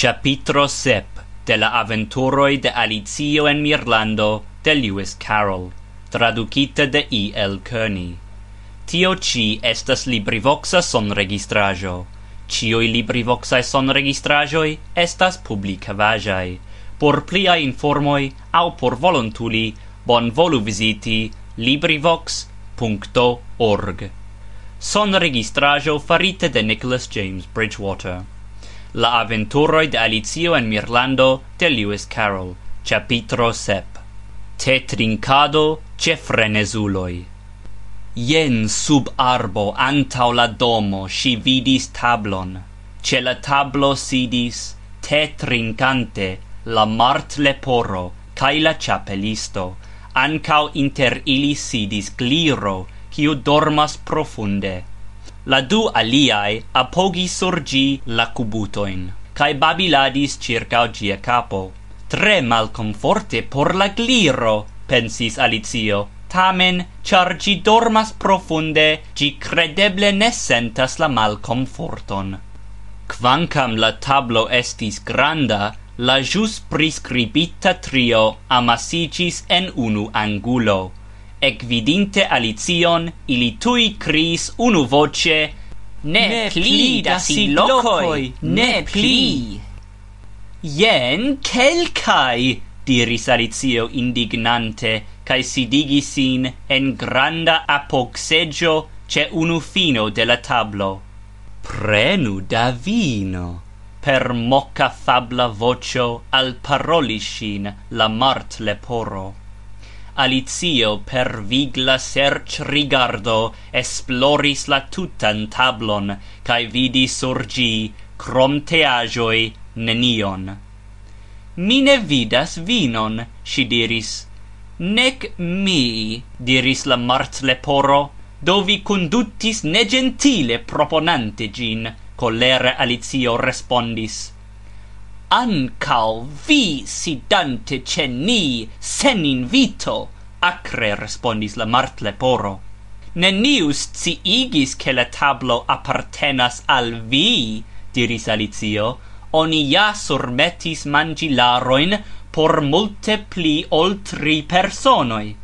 Capitro sep de la Aventuroi de Alicio en Mirlando de Lewis Carroll Traducita de E. L. Kearney Tio ci estas LibriVoxa sonregistraĵo. Ĉiuj LibriVoxaj sonregistraĵoj estas publikavaĵaj. Por plia informoi au por volontuli, bonvolu viziti LibriVox.org. Sonregistrajo farite de Nicholas James Bridgewater. La aventuroi de Alicio en Mirlando de Lewis Carroll. Capitro sep. Te trincado ce frenezuloj Jen sub arbo antau la domo si vidis tablon. Ce la tablo sidis te trincante la martleporo cae la chapelisto. Ancau inter ili sidis gliro, kiu dormas profunde. La du aliai apogis sur gi la cubutoin, cae babiladis circa gia capo. Tre malconforte por la gliro, pensis Alicio, tamen, char gi dormas profunde, gi credeble ne sentas la malconforton. Quancam la tablo estis granda, la jus prescribita trio amasigis en unu angulo. Ecvidinte Alicion, ili tui cris unu voce, ne, ne pli da si locoi, ne pli. Jen quelcai, diris Alicio indignante, cae sidigi sin en granda apoxeggio ce unu fino de la tablo. Prenu da vino! Per mocca fabla vocio al paroliscin la mart leporo. Alicio per vigla serĉ rigardo esploris la tutan tablon, kaj vidis sur ĝi, krom teaĵoj, nenion. Mi ne vidas vinon, ŝi diris. Nec mi, diris la martleporo, do vi condutis negentile proponante gin, colere Alicio respondis ancal vi sidante ce ni sen invito acre respondis la martleporo. Ci igis che la tablo appartenas al vi diris alicio. Oni ja surmetis mangilaroin por multe pli ol tri personoi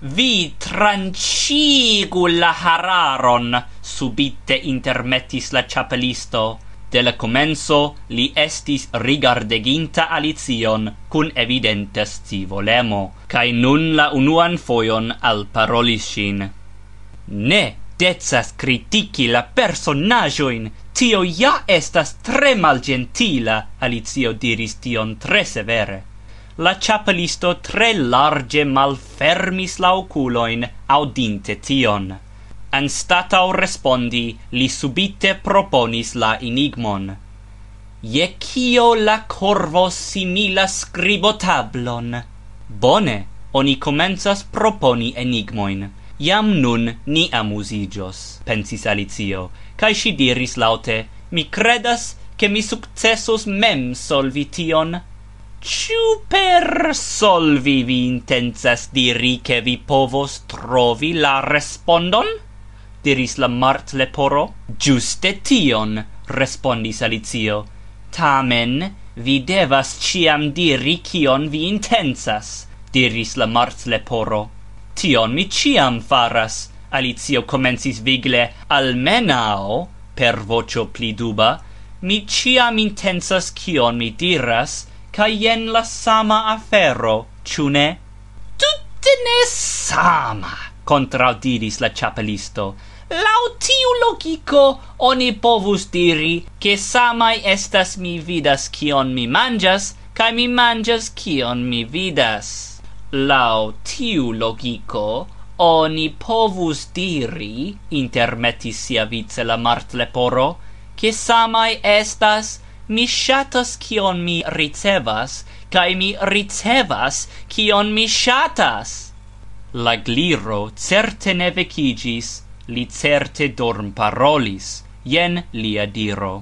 vi trancigu la hararon subite intermetis la chapelisto De la comenzo li estis rigardeginta Alicion cun evidente scivolemo, cae nun la unuan foion alparolis ŝin. Ne decas critici la personaĵojn, tio ja estas tre malgentila, Alicio diris tion tre severe la chapelisto tre large malfermis la oculoin audinte tion anstatau respondi, li subite proponis la enigmon. Je kio la corvo scribo scribotablon? Bone, oni comenzas proponi enigmoin. Iam nun ni amusigios, pensis Alicio, cae si diris laute, mi credas che mi successus mem solvi tion. Ciu per solvi vi intensas diri che vi povos trovi la respondon? diris la Martleporo. Giuste tion, respondis Alicio. Tamen, vi devas ciam diri cion vi intensas, diris la Martleporo. Tion mi ciam faras, Alicio comensis vigle, almenao, per vocio pli duba, mi ciam intensas cion mi diras, ca jen la sama afero, ciune? Tutte ne sama, contraudiris la chapelisto, Lau tiu logico oni povus diri che samai estas mi vidas kion mi manjas kai mi manjas kion mi vidas. Lau tiu logico oni povus diri intermetis sia vice la martleporo che samai estas mi shatas kion mi ricevas kai mi ricevas kion mi shatas. La gliro certe ne vecigis Li certe dorm parolis, jen lia diro.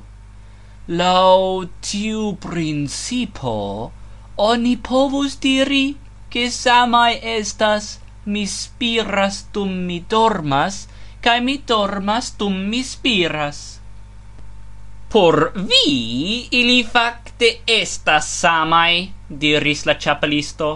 Lau tiu principo, oni povus diri, che samai estas, mi spiras tum mi dormas, cae mi dormas tum mi spiras. Por vi, ili facte estas samai, diris la chapelisto.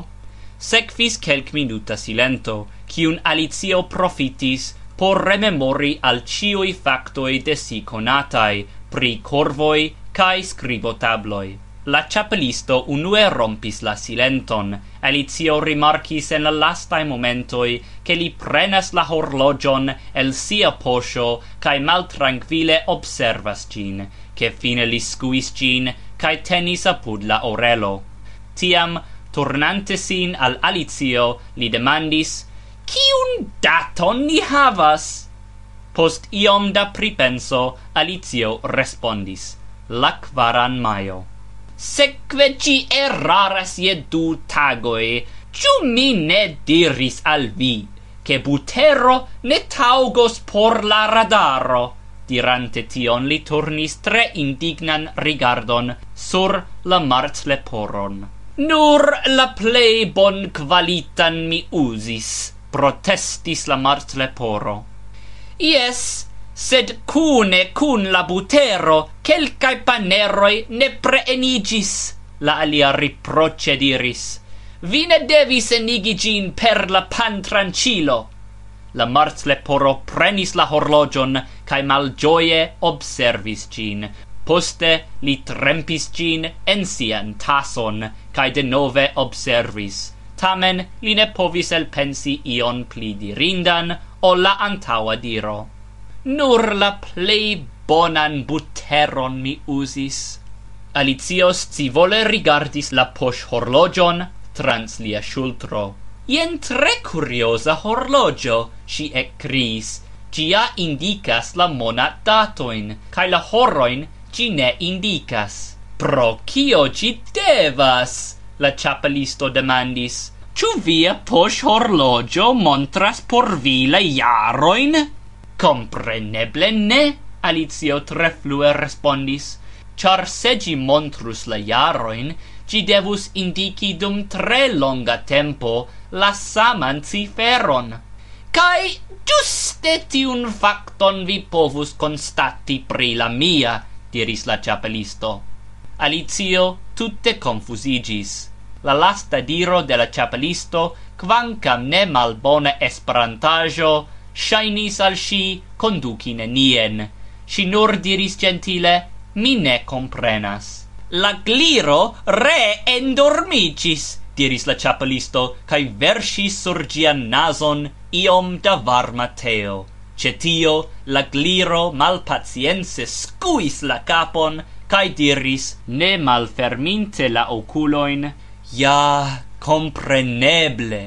Sekvis kelk minuta silento, kiun Alicio profitis por rememori al ciui factoi de si conatai, pri corvoi cae scribotabloi. La chapelisto unue rompis la silenton. Alicio rimarcis en la lastae momentoi che li prenas la horlogion el sia posho cae maltranquile observas gin, che fine li scuis gin cae tenis apud la orelo. Tiam, tornante sin al Alicio, li demandis Kiun daton ni havas? Post iom da pripenso, Alicio respondis. La kvaran majo. Sekve ci eraras je du tagoi, ciu mi ne diris al vi, che butero ne taugos por la radaro? Dirante tion li turnis tre indignan rigardon sur la martleporon. Nur la plei bon qualitan mi usis protestis la martleporo. Ies, sed cune cun la butero quelcae paneroi ne preenigis, la alia riproce diris. Vi ne devis enigi gin per la pantrancilo. La martleporo prenis la horlogion, cae malgioie observis gin. Poste li trempis gin en sian tason, cae de nove observis tamen li ne povis elpensi ion pli dirindan o la antaua diro. Nur la plei bonan buteron mi usis. Alicio scivole rigardis la posh horlogion trans lia shultro. Ien tre curiosa horlogio, si ecris, cia indicas la monat datoin, cae la horroin ci ne indicas. Pro cio ci devas? la Chapelisto demandis, Ĉu via poŝhorloĝo montras por vi la jarojn? Kompreneble ne, Alicio tre flue respondis, ĉar se ĝi montrus la jarojn, ĝi devus indiki dum tre longa tempo la saman ciferon. Kaj ĝuste tiun fakton vi povus konstati pri la mia, diris la ĉapelisto. Alicio tutte confusigis. La lasta diro de la Chapelisto, quancam ne malbona esperantajo, shainis al si conduci nenien. Si nur diris gentile, mi ne comprenas. La gliro re endormicis, diris la Chapelisto, cae versis sur gian nason iom da varma teo. Cetio, la gliro malpaciense scuis la capon, kaj diris, ne malferminte la oculoin, Ja, compreneble,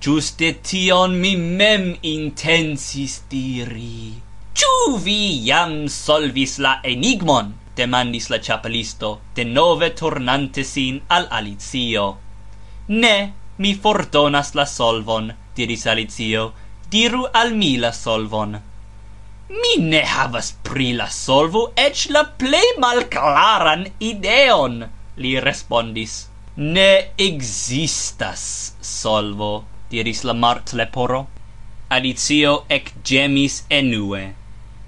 giuste tion mi mem intensis diri. Ciu vi jam solvis la enigmon? demandis la chapelisto, denove tornante sin al Alicio. Ne, mi fordonas la solvon, diris Alicio, diru al mi la solvon. Mi ne havas pri la solvo ec la plej malklaran ideon, li respondis. Ne existas solvo, diris la martleporo. Alicio ec gemis enue.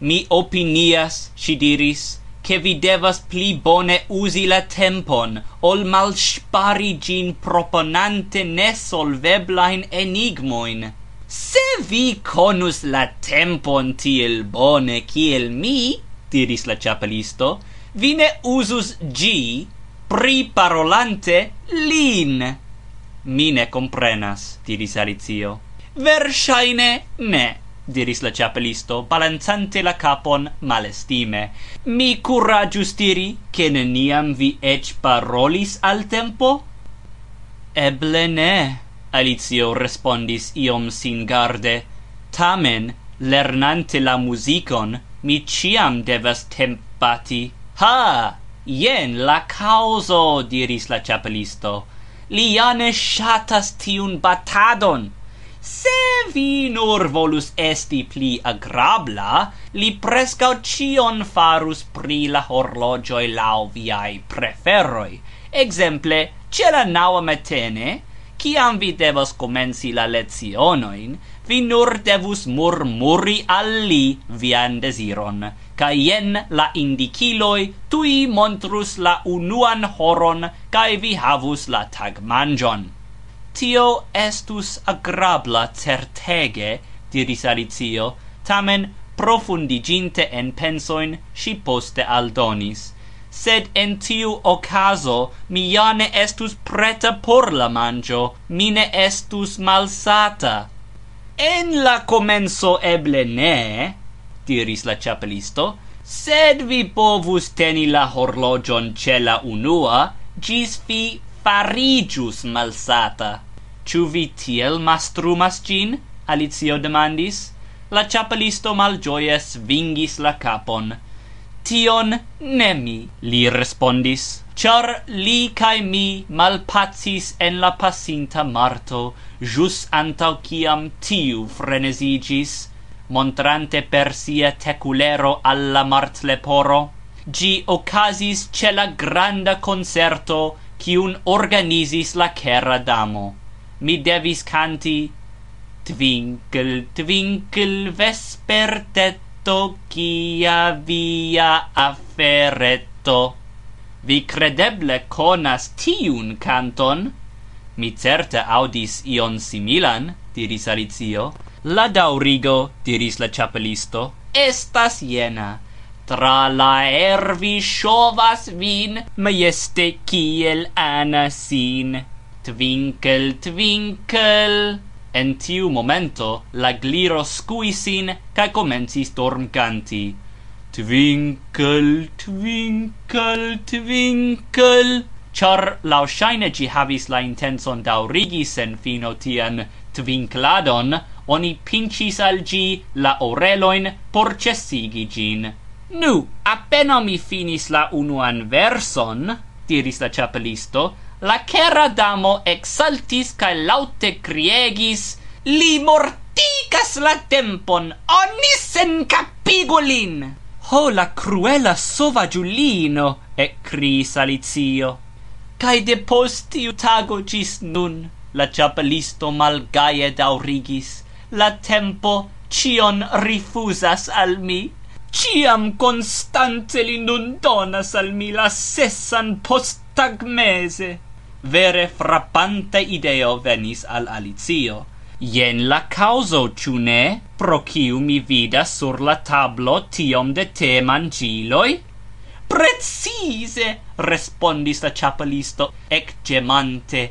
Mi opinias, si diris, che vi devas pli bone usi la tempon, ol mal spari gin proponante nesolveblain enigmoin Se vi conus la tempon tiel bone kiel mi, diris la chapelisto, vi ne usus gi priparolante lin. Mi ne comprenas, diris Alicio. Versaine ne, diris la chapelisto, balanzante la capon malestime. Mi curagius diri, che neniam vi ec parolis al tempo? Eble ne, Alicio respondis iom singarde. Tamen, lernante la muzikon, mi ciam devas tempati. Ha! Jen la causo, diris la chapelisto. Li ja ne shatas tiun batadon. Se vi nur volus esti pli agrabla, li prescau cion farus pri la horlogioi lau viai preferoi. Exemple, ce la naua metene, Ciam vi devos comenci la lezionoin, vi nur devus murmuri al li vian desiron, ca jen la indiciloi tui montrus la unuan horon, cae vi havus la tag manjon Tio estus agrabla certege, diris Alicio, tamen profundiginte en pensoin, si poste aldonis – sed en tiu ocaso mi ja ne estus preta por la manjo mi ne estus malsata. En la comenzo eble ne, diris la chapelisto, sed vi povus teni la horlogion ce la unua, gis vi farigius malsata. Ĉu vi tiel mastrumas gin? Alicio demandis. La chapelisto malĝoje svingis la kapon tion ne mi, li respondis, char li cae mi malpacis en la pasinta marto, jus antau ciam tiu frenesigis, montrante per sia teculero alla martleporo, gi ocasis ce la granda concerto cium organizis la cera damo. Mi devis canti Twinkle, twinkle, vespertet, Credetto kia via afferetto Vi credeble conas tiun canton? Mi certe audis ion similan, diris Alicio. La daurigo, diris la chapelisto, estas jena. Tra la ervi shovas vin, majeste kiel ana sin. Twinkle, twinkle... En tiu momento la Gliro skuis sin kaj komencis dormkanti. Twinkel, twinkel, twinkle ĉar laŭŝajne ĝi havis la intencon daŭrigi sen fino tian twinkladon, oni pinĉis al ĝi la orelojn por ĉesigi ĝin. Nu, apenaŭ mi finis la unuan verson, diris la ĉapelisto, la cera damo exaltis cae laute criegis, li mortigas la tempon, oni sen capigulin! Ho, la cruela sovagiulino, ec cris Alicio. Cae de postiu tago gis nun, la chapelisto malgaie daurigis, la tempo cion rifusas al mi. Ciam constante li nun donas al mi la sessan postagmese. Vere frappante ideo venis al Alicio. Jen la causo, ciu ne, pro ciu mi vidas sur la tablo tiom de te mangiloi? Precise, respondis la ciapelisto, ec gemante.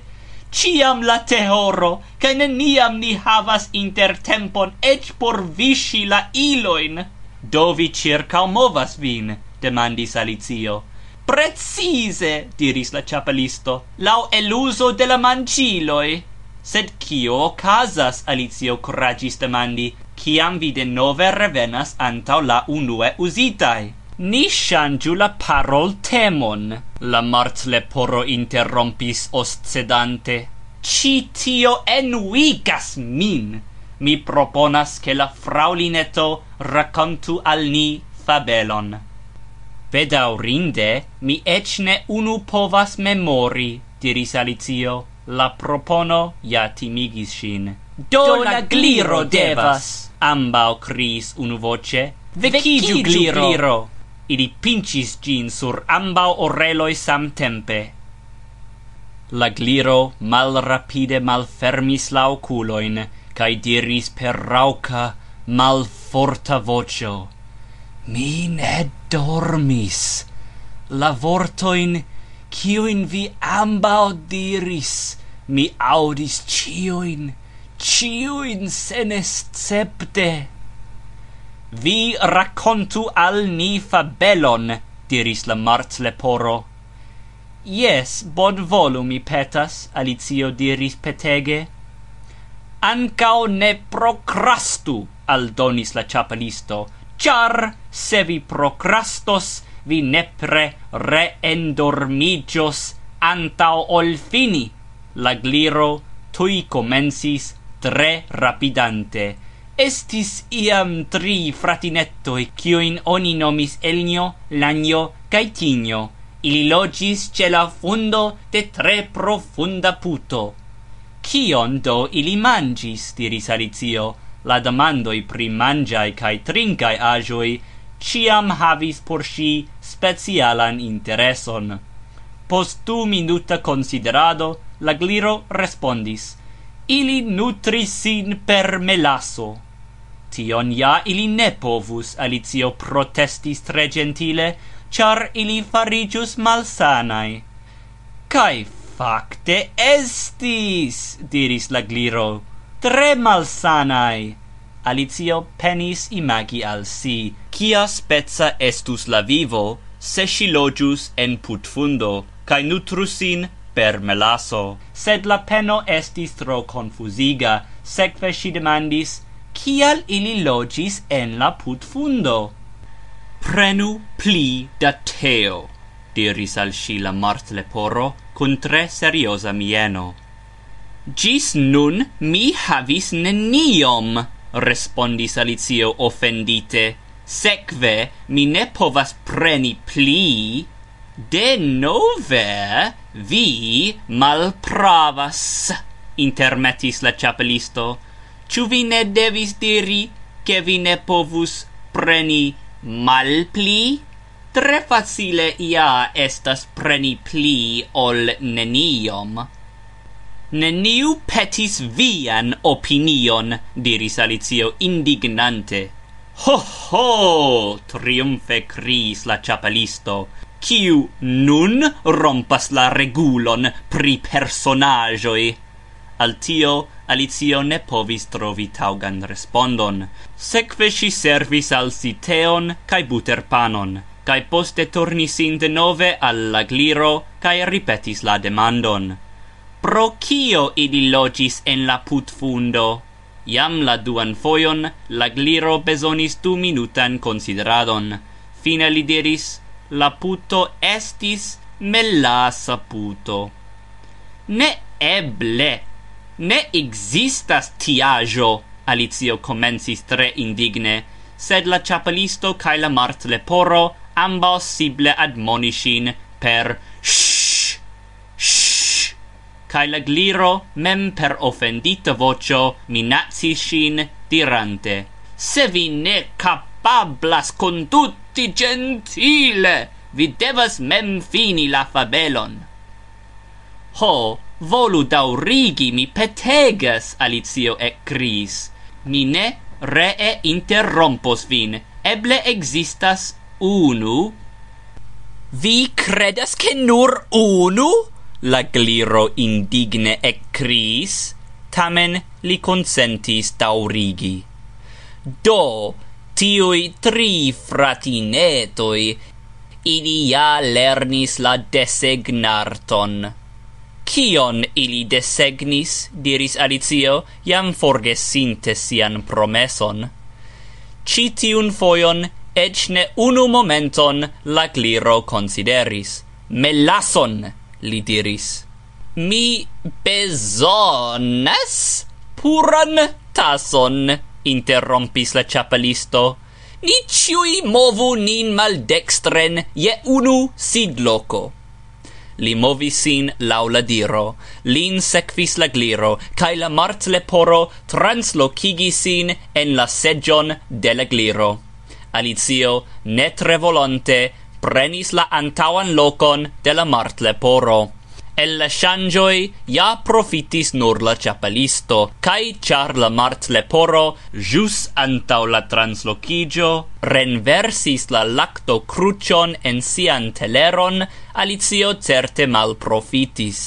Ciam la teoro, ca neniam ni havas intertempon ec por viŝi la iloin. Do vi circa movas vin, demandis Alicio precise, diris la chapelisto, lau eluso de la mangiloi. Sed cio casas, Alicio coragis demandi, ciam vi de nove revenas antau la unue usitai? Ni shangiu la parol temon, la martleporo interrompis oscedante. Ci tio enuigas min! Mi proponas che la fraulineto racontu al ni fabelon. Vedaurinde, mi eĉ ne unu povas memori, diris Alicio. La propono ja timigis ŝin. Do, la gliro devas! ambao cris unu voce. Vekiĝu, gliro! gliro! Ili pincis gin sur ambau oreloi sam tempe. La gliro mal fermis la oculoin, cae diris per rauca, mal forta vocio. Mi ne dormis. La vortoin, cioin vi ambao diris, mi audis cioin, cioin senescepte. Vi racontu al ni fabelon, diris la martleporo. Yes, bon volu mi petas, Alicio diris petege. Ancao ne procrastu, aldonis la chapelisto, char se vi procrastos, vi nepre reendormigios antau ol fini. La gliro tui comensis tre rapidante. Estis iam tri fratinettoi, cioin oni nomis Elnio, Lanio, cae Tinio. Ili logis ce la fundo de tre profunda puto. Cion do ili mangis, diris Alicio. La demandoi pri mangiai cae trincae agioi ciam havis por si specialan intereson. Post du minuta considerado, la gliro respondis, ili nutris sin per melaso. Tion ja ili ne povus, Alicio protestis tre gentile, char ili farigius malsanai. Cai facte estis, diris la gliro, tre malsanai Alicio penis imagi al si, kia spezza estus la vivo, se si logius en putfundo, cae nutrusin per melaso. Sed la peno estis tro confusiga, sekve si demandis, kial ili logis en la putfundo? Prenu pli da teo, diris al si la martleporo, cun tre seriosa mieno. Gis nun mi havis neniom! respondis Alicio offendite. sekve mi ne povas preni pli, denove vi malpravas, intermetis la chapelisto, ĉu vi ne devis diri, ke vi ne povus preni malpli? Tre facile ia estas preni pli ol neniom neniu petis vian opinion, diris Alicio indignante. Ho, ho! triumfe criis la chapelisto, kiu nun rompas la regulon pri personagioi. Al tio Alicio ne povis trovi taugan respondon. Sekve si servis al si teon kaj buterpanon, kaj poste tornis de nove al la gliro kai ripetis la demandon pro cio ili logis en la putfundo. Iam la duan foion, la gliro besonis du minutan consideradon. Fine li diris, la puto estis melasa puto. Ne eble, ne existas tiajo, Alicio comensis tre indigne, sed la chapelisto cae la martleporo ambos sible admonishin per sh cae la gliro mem per offendita vocio minacis shin dirante. Se vi ne capablas condutti gentile vi devas mem fini la fabelon. Ho volu daurigi mi petegas alicio cris mi ne ree interrompos vin. Eble existas unu? Vi credas che nur unu? La Gliro indigne ekkriis, tamen li consentis daurigi. Do, tiui tri fratinetoi, ili ja lernis la desegnarton. Kion ili desegnis, diris Alicio, jam forgesinte sian promeson. Citiun foion, ec ne unu momenton, la gliro consideris. Melason! li diris. Mi bezonas puran tason, interrompis la chapelisto. Ni ciui movu nin maldextren je unu sidloko. Li movis sin lau la diro, lin sekvis la gliro, cae la martleporo translocigis sin en la segion de la gliro. Alicio, ne tre volonte, prenis la antauan locon de la martleporo. El la shangioi ja profitis nur la chapelisto, cae char la martleporo jus antau la translocigio renversis la lacto crucion en sian teleron, Alicio certe mal profitis.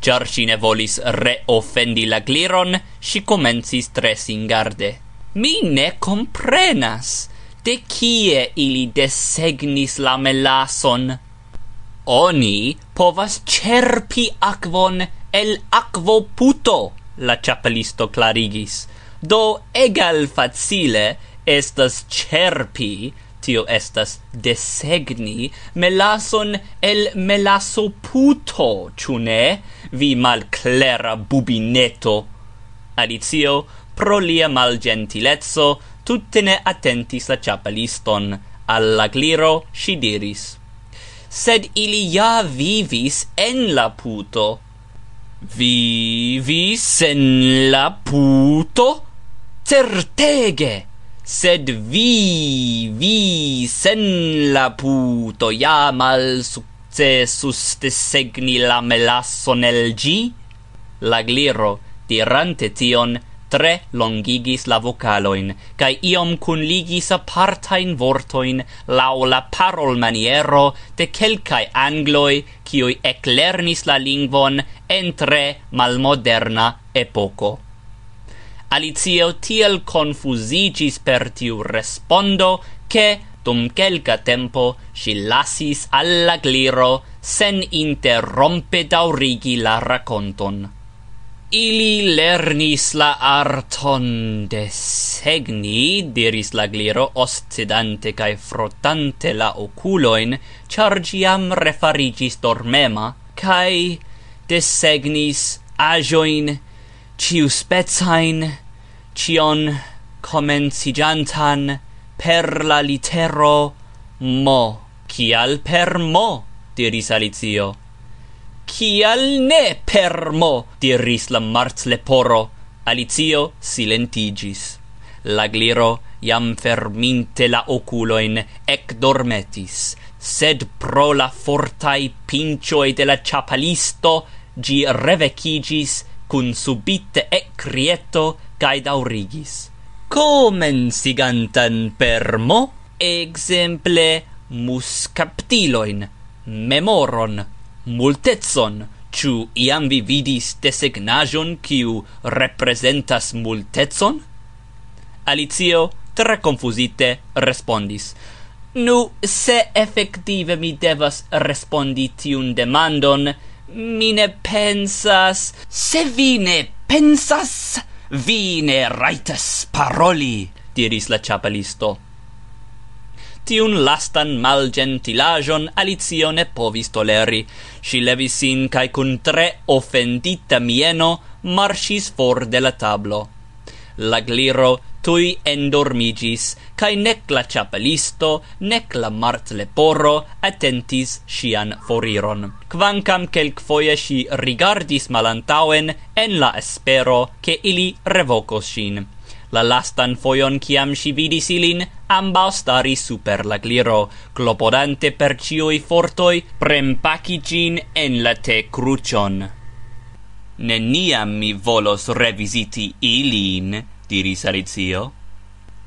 Char si ne volis reoffendi la gliron, si comencis tre singarde. Mi ne comprenas! de kie ili desegnis la melason. Oni povas cerpi akvon el akvoputo, la chapelisto clarigis. Do egal facile estas cerpi, tio estas desegni melason el melasoputo, ĉu ne? Vi malclera bubineto. Alicio, pro lia malgentilezzo, tutte ne attentis la chapaliston, alla gliro si diris. Sed ili ja vivis en la puto. Vivis en la puto? Certege! Sed vi, vi, sen la puto, ja mal successus desegni la melasson el gi? La gliro, dirante tion, tre longigis la vocaloin, cae iom cunligis apartain vortoin lau la parol maniero de quelcae angloi, cioi eclernis la lingvon en tre malmoderna epoco. Alicio tiel confusigis per tiu respondo, che, dum quelca tempo, si lasis alla gliro, sen interrompe daurigi la raconton. Ili lernis la arton de segni, diris la gliro, oscedante cae frotante la oculoin, char giam refarigis dormema, cae desegnis ajoin, ciuspezain, cion comencijantan per la litero mo. Cial per mo? diris Alicio. Kial ne permo? diris la marzleporo. Alicio silentigis. La gliro, jam ferminte la oculoin, ec dormetis, sed pro la fortai pincioi de la chapalisto, gi revecigis cun subite ec crieto cae daurigis. Comensigantan permo, exemple muscaptiloin, memoron, multezon ciu iam vi vidis desegnaĵon ciu representas multecon? Alicio tre confusite respondis. Nu, se effective mi devas respondi tiun demandon, mi ne pensas... Se vi ne pensas, vi ne raitas paroli, diris la ĉapelisto. Tiun lastan malgentilajon Alicio ne povis toleri. Si levis sin cae cun tre offendita mieno marcis for de la tablo. La gliro tui endormigis, cae nec la chapelisto, nec la martleporo attentis sian foriron. Quancam quelcfoie si rigardis malantauen en la espero che ili revocos sin La lastan foion kiam si vidis ilin, ambau stari super la gliro, clopodante per cioi fortoi prempaki gin en la te crucion. Neniam mi volos revisiti ilin, diris Alicio.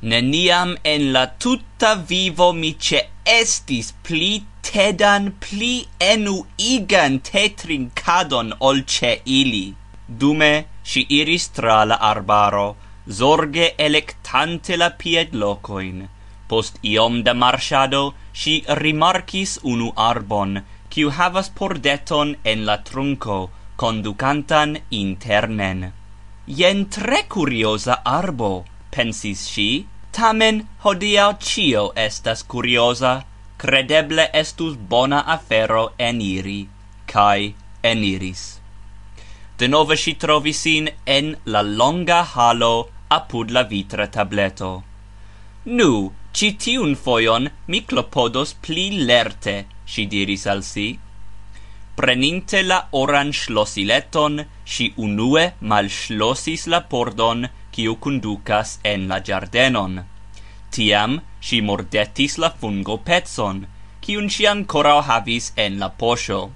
Neniam en la tutta vivo mi ce estis pli tedan, pli enuigan tetrincadon ol ce ili. Dume, si iris tra la arbaro, zorge electante la pied locoin. Post iom da marshado, si rimarcis unu arbon, kiu havas pordeton en la trunco, conducantan internen. Jen tre curiosa arbo, pensis si, tamen hodiau cio estas curiosa, credeble estus bona afero eniri, cae eniris. Denove si trovis sin en la longa halo apud la vitra tableto. Nu, ci tiun fojon mi clopodos pli lerte, si diris al si. Preninte la oran schlossileton, si unue mal schlossis la pordon, quiu conducas en la giardenon. Tiam si mordetis la fungo petson, quiun si ancora havis en la posho,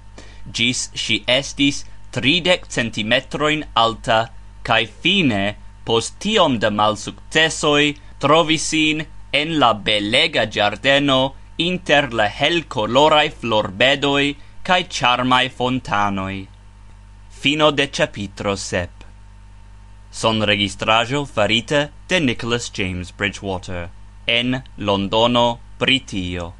gis si estis tridec centimetroin alta, cae fine, post tiom da mal successoi, trovisin en la belega giardeno inter la helcolorai florbedoi cae charmai fontanoi. Fino de capitro sep. Son registrajo farita de Nicholas James Bridgewater en Londono, Britio.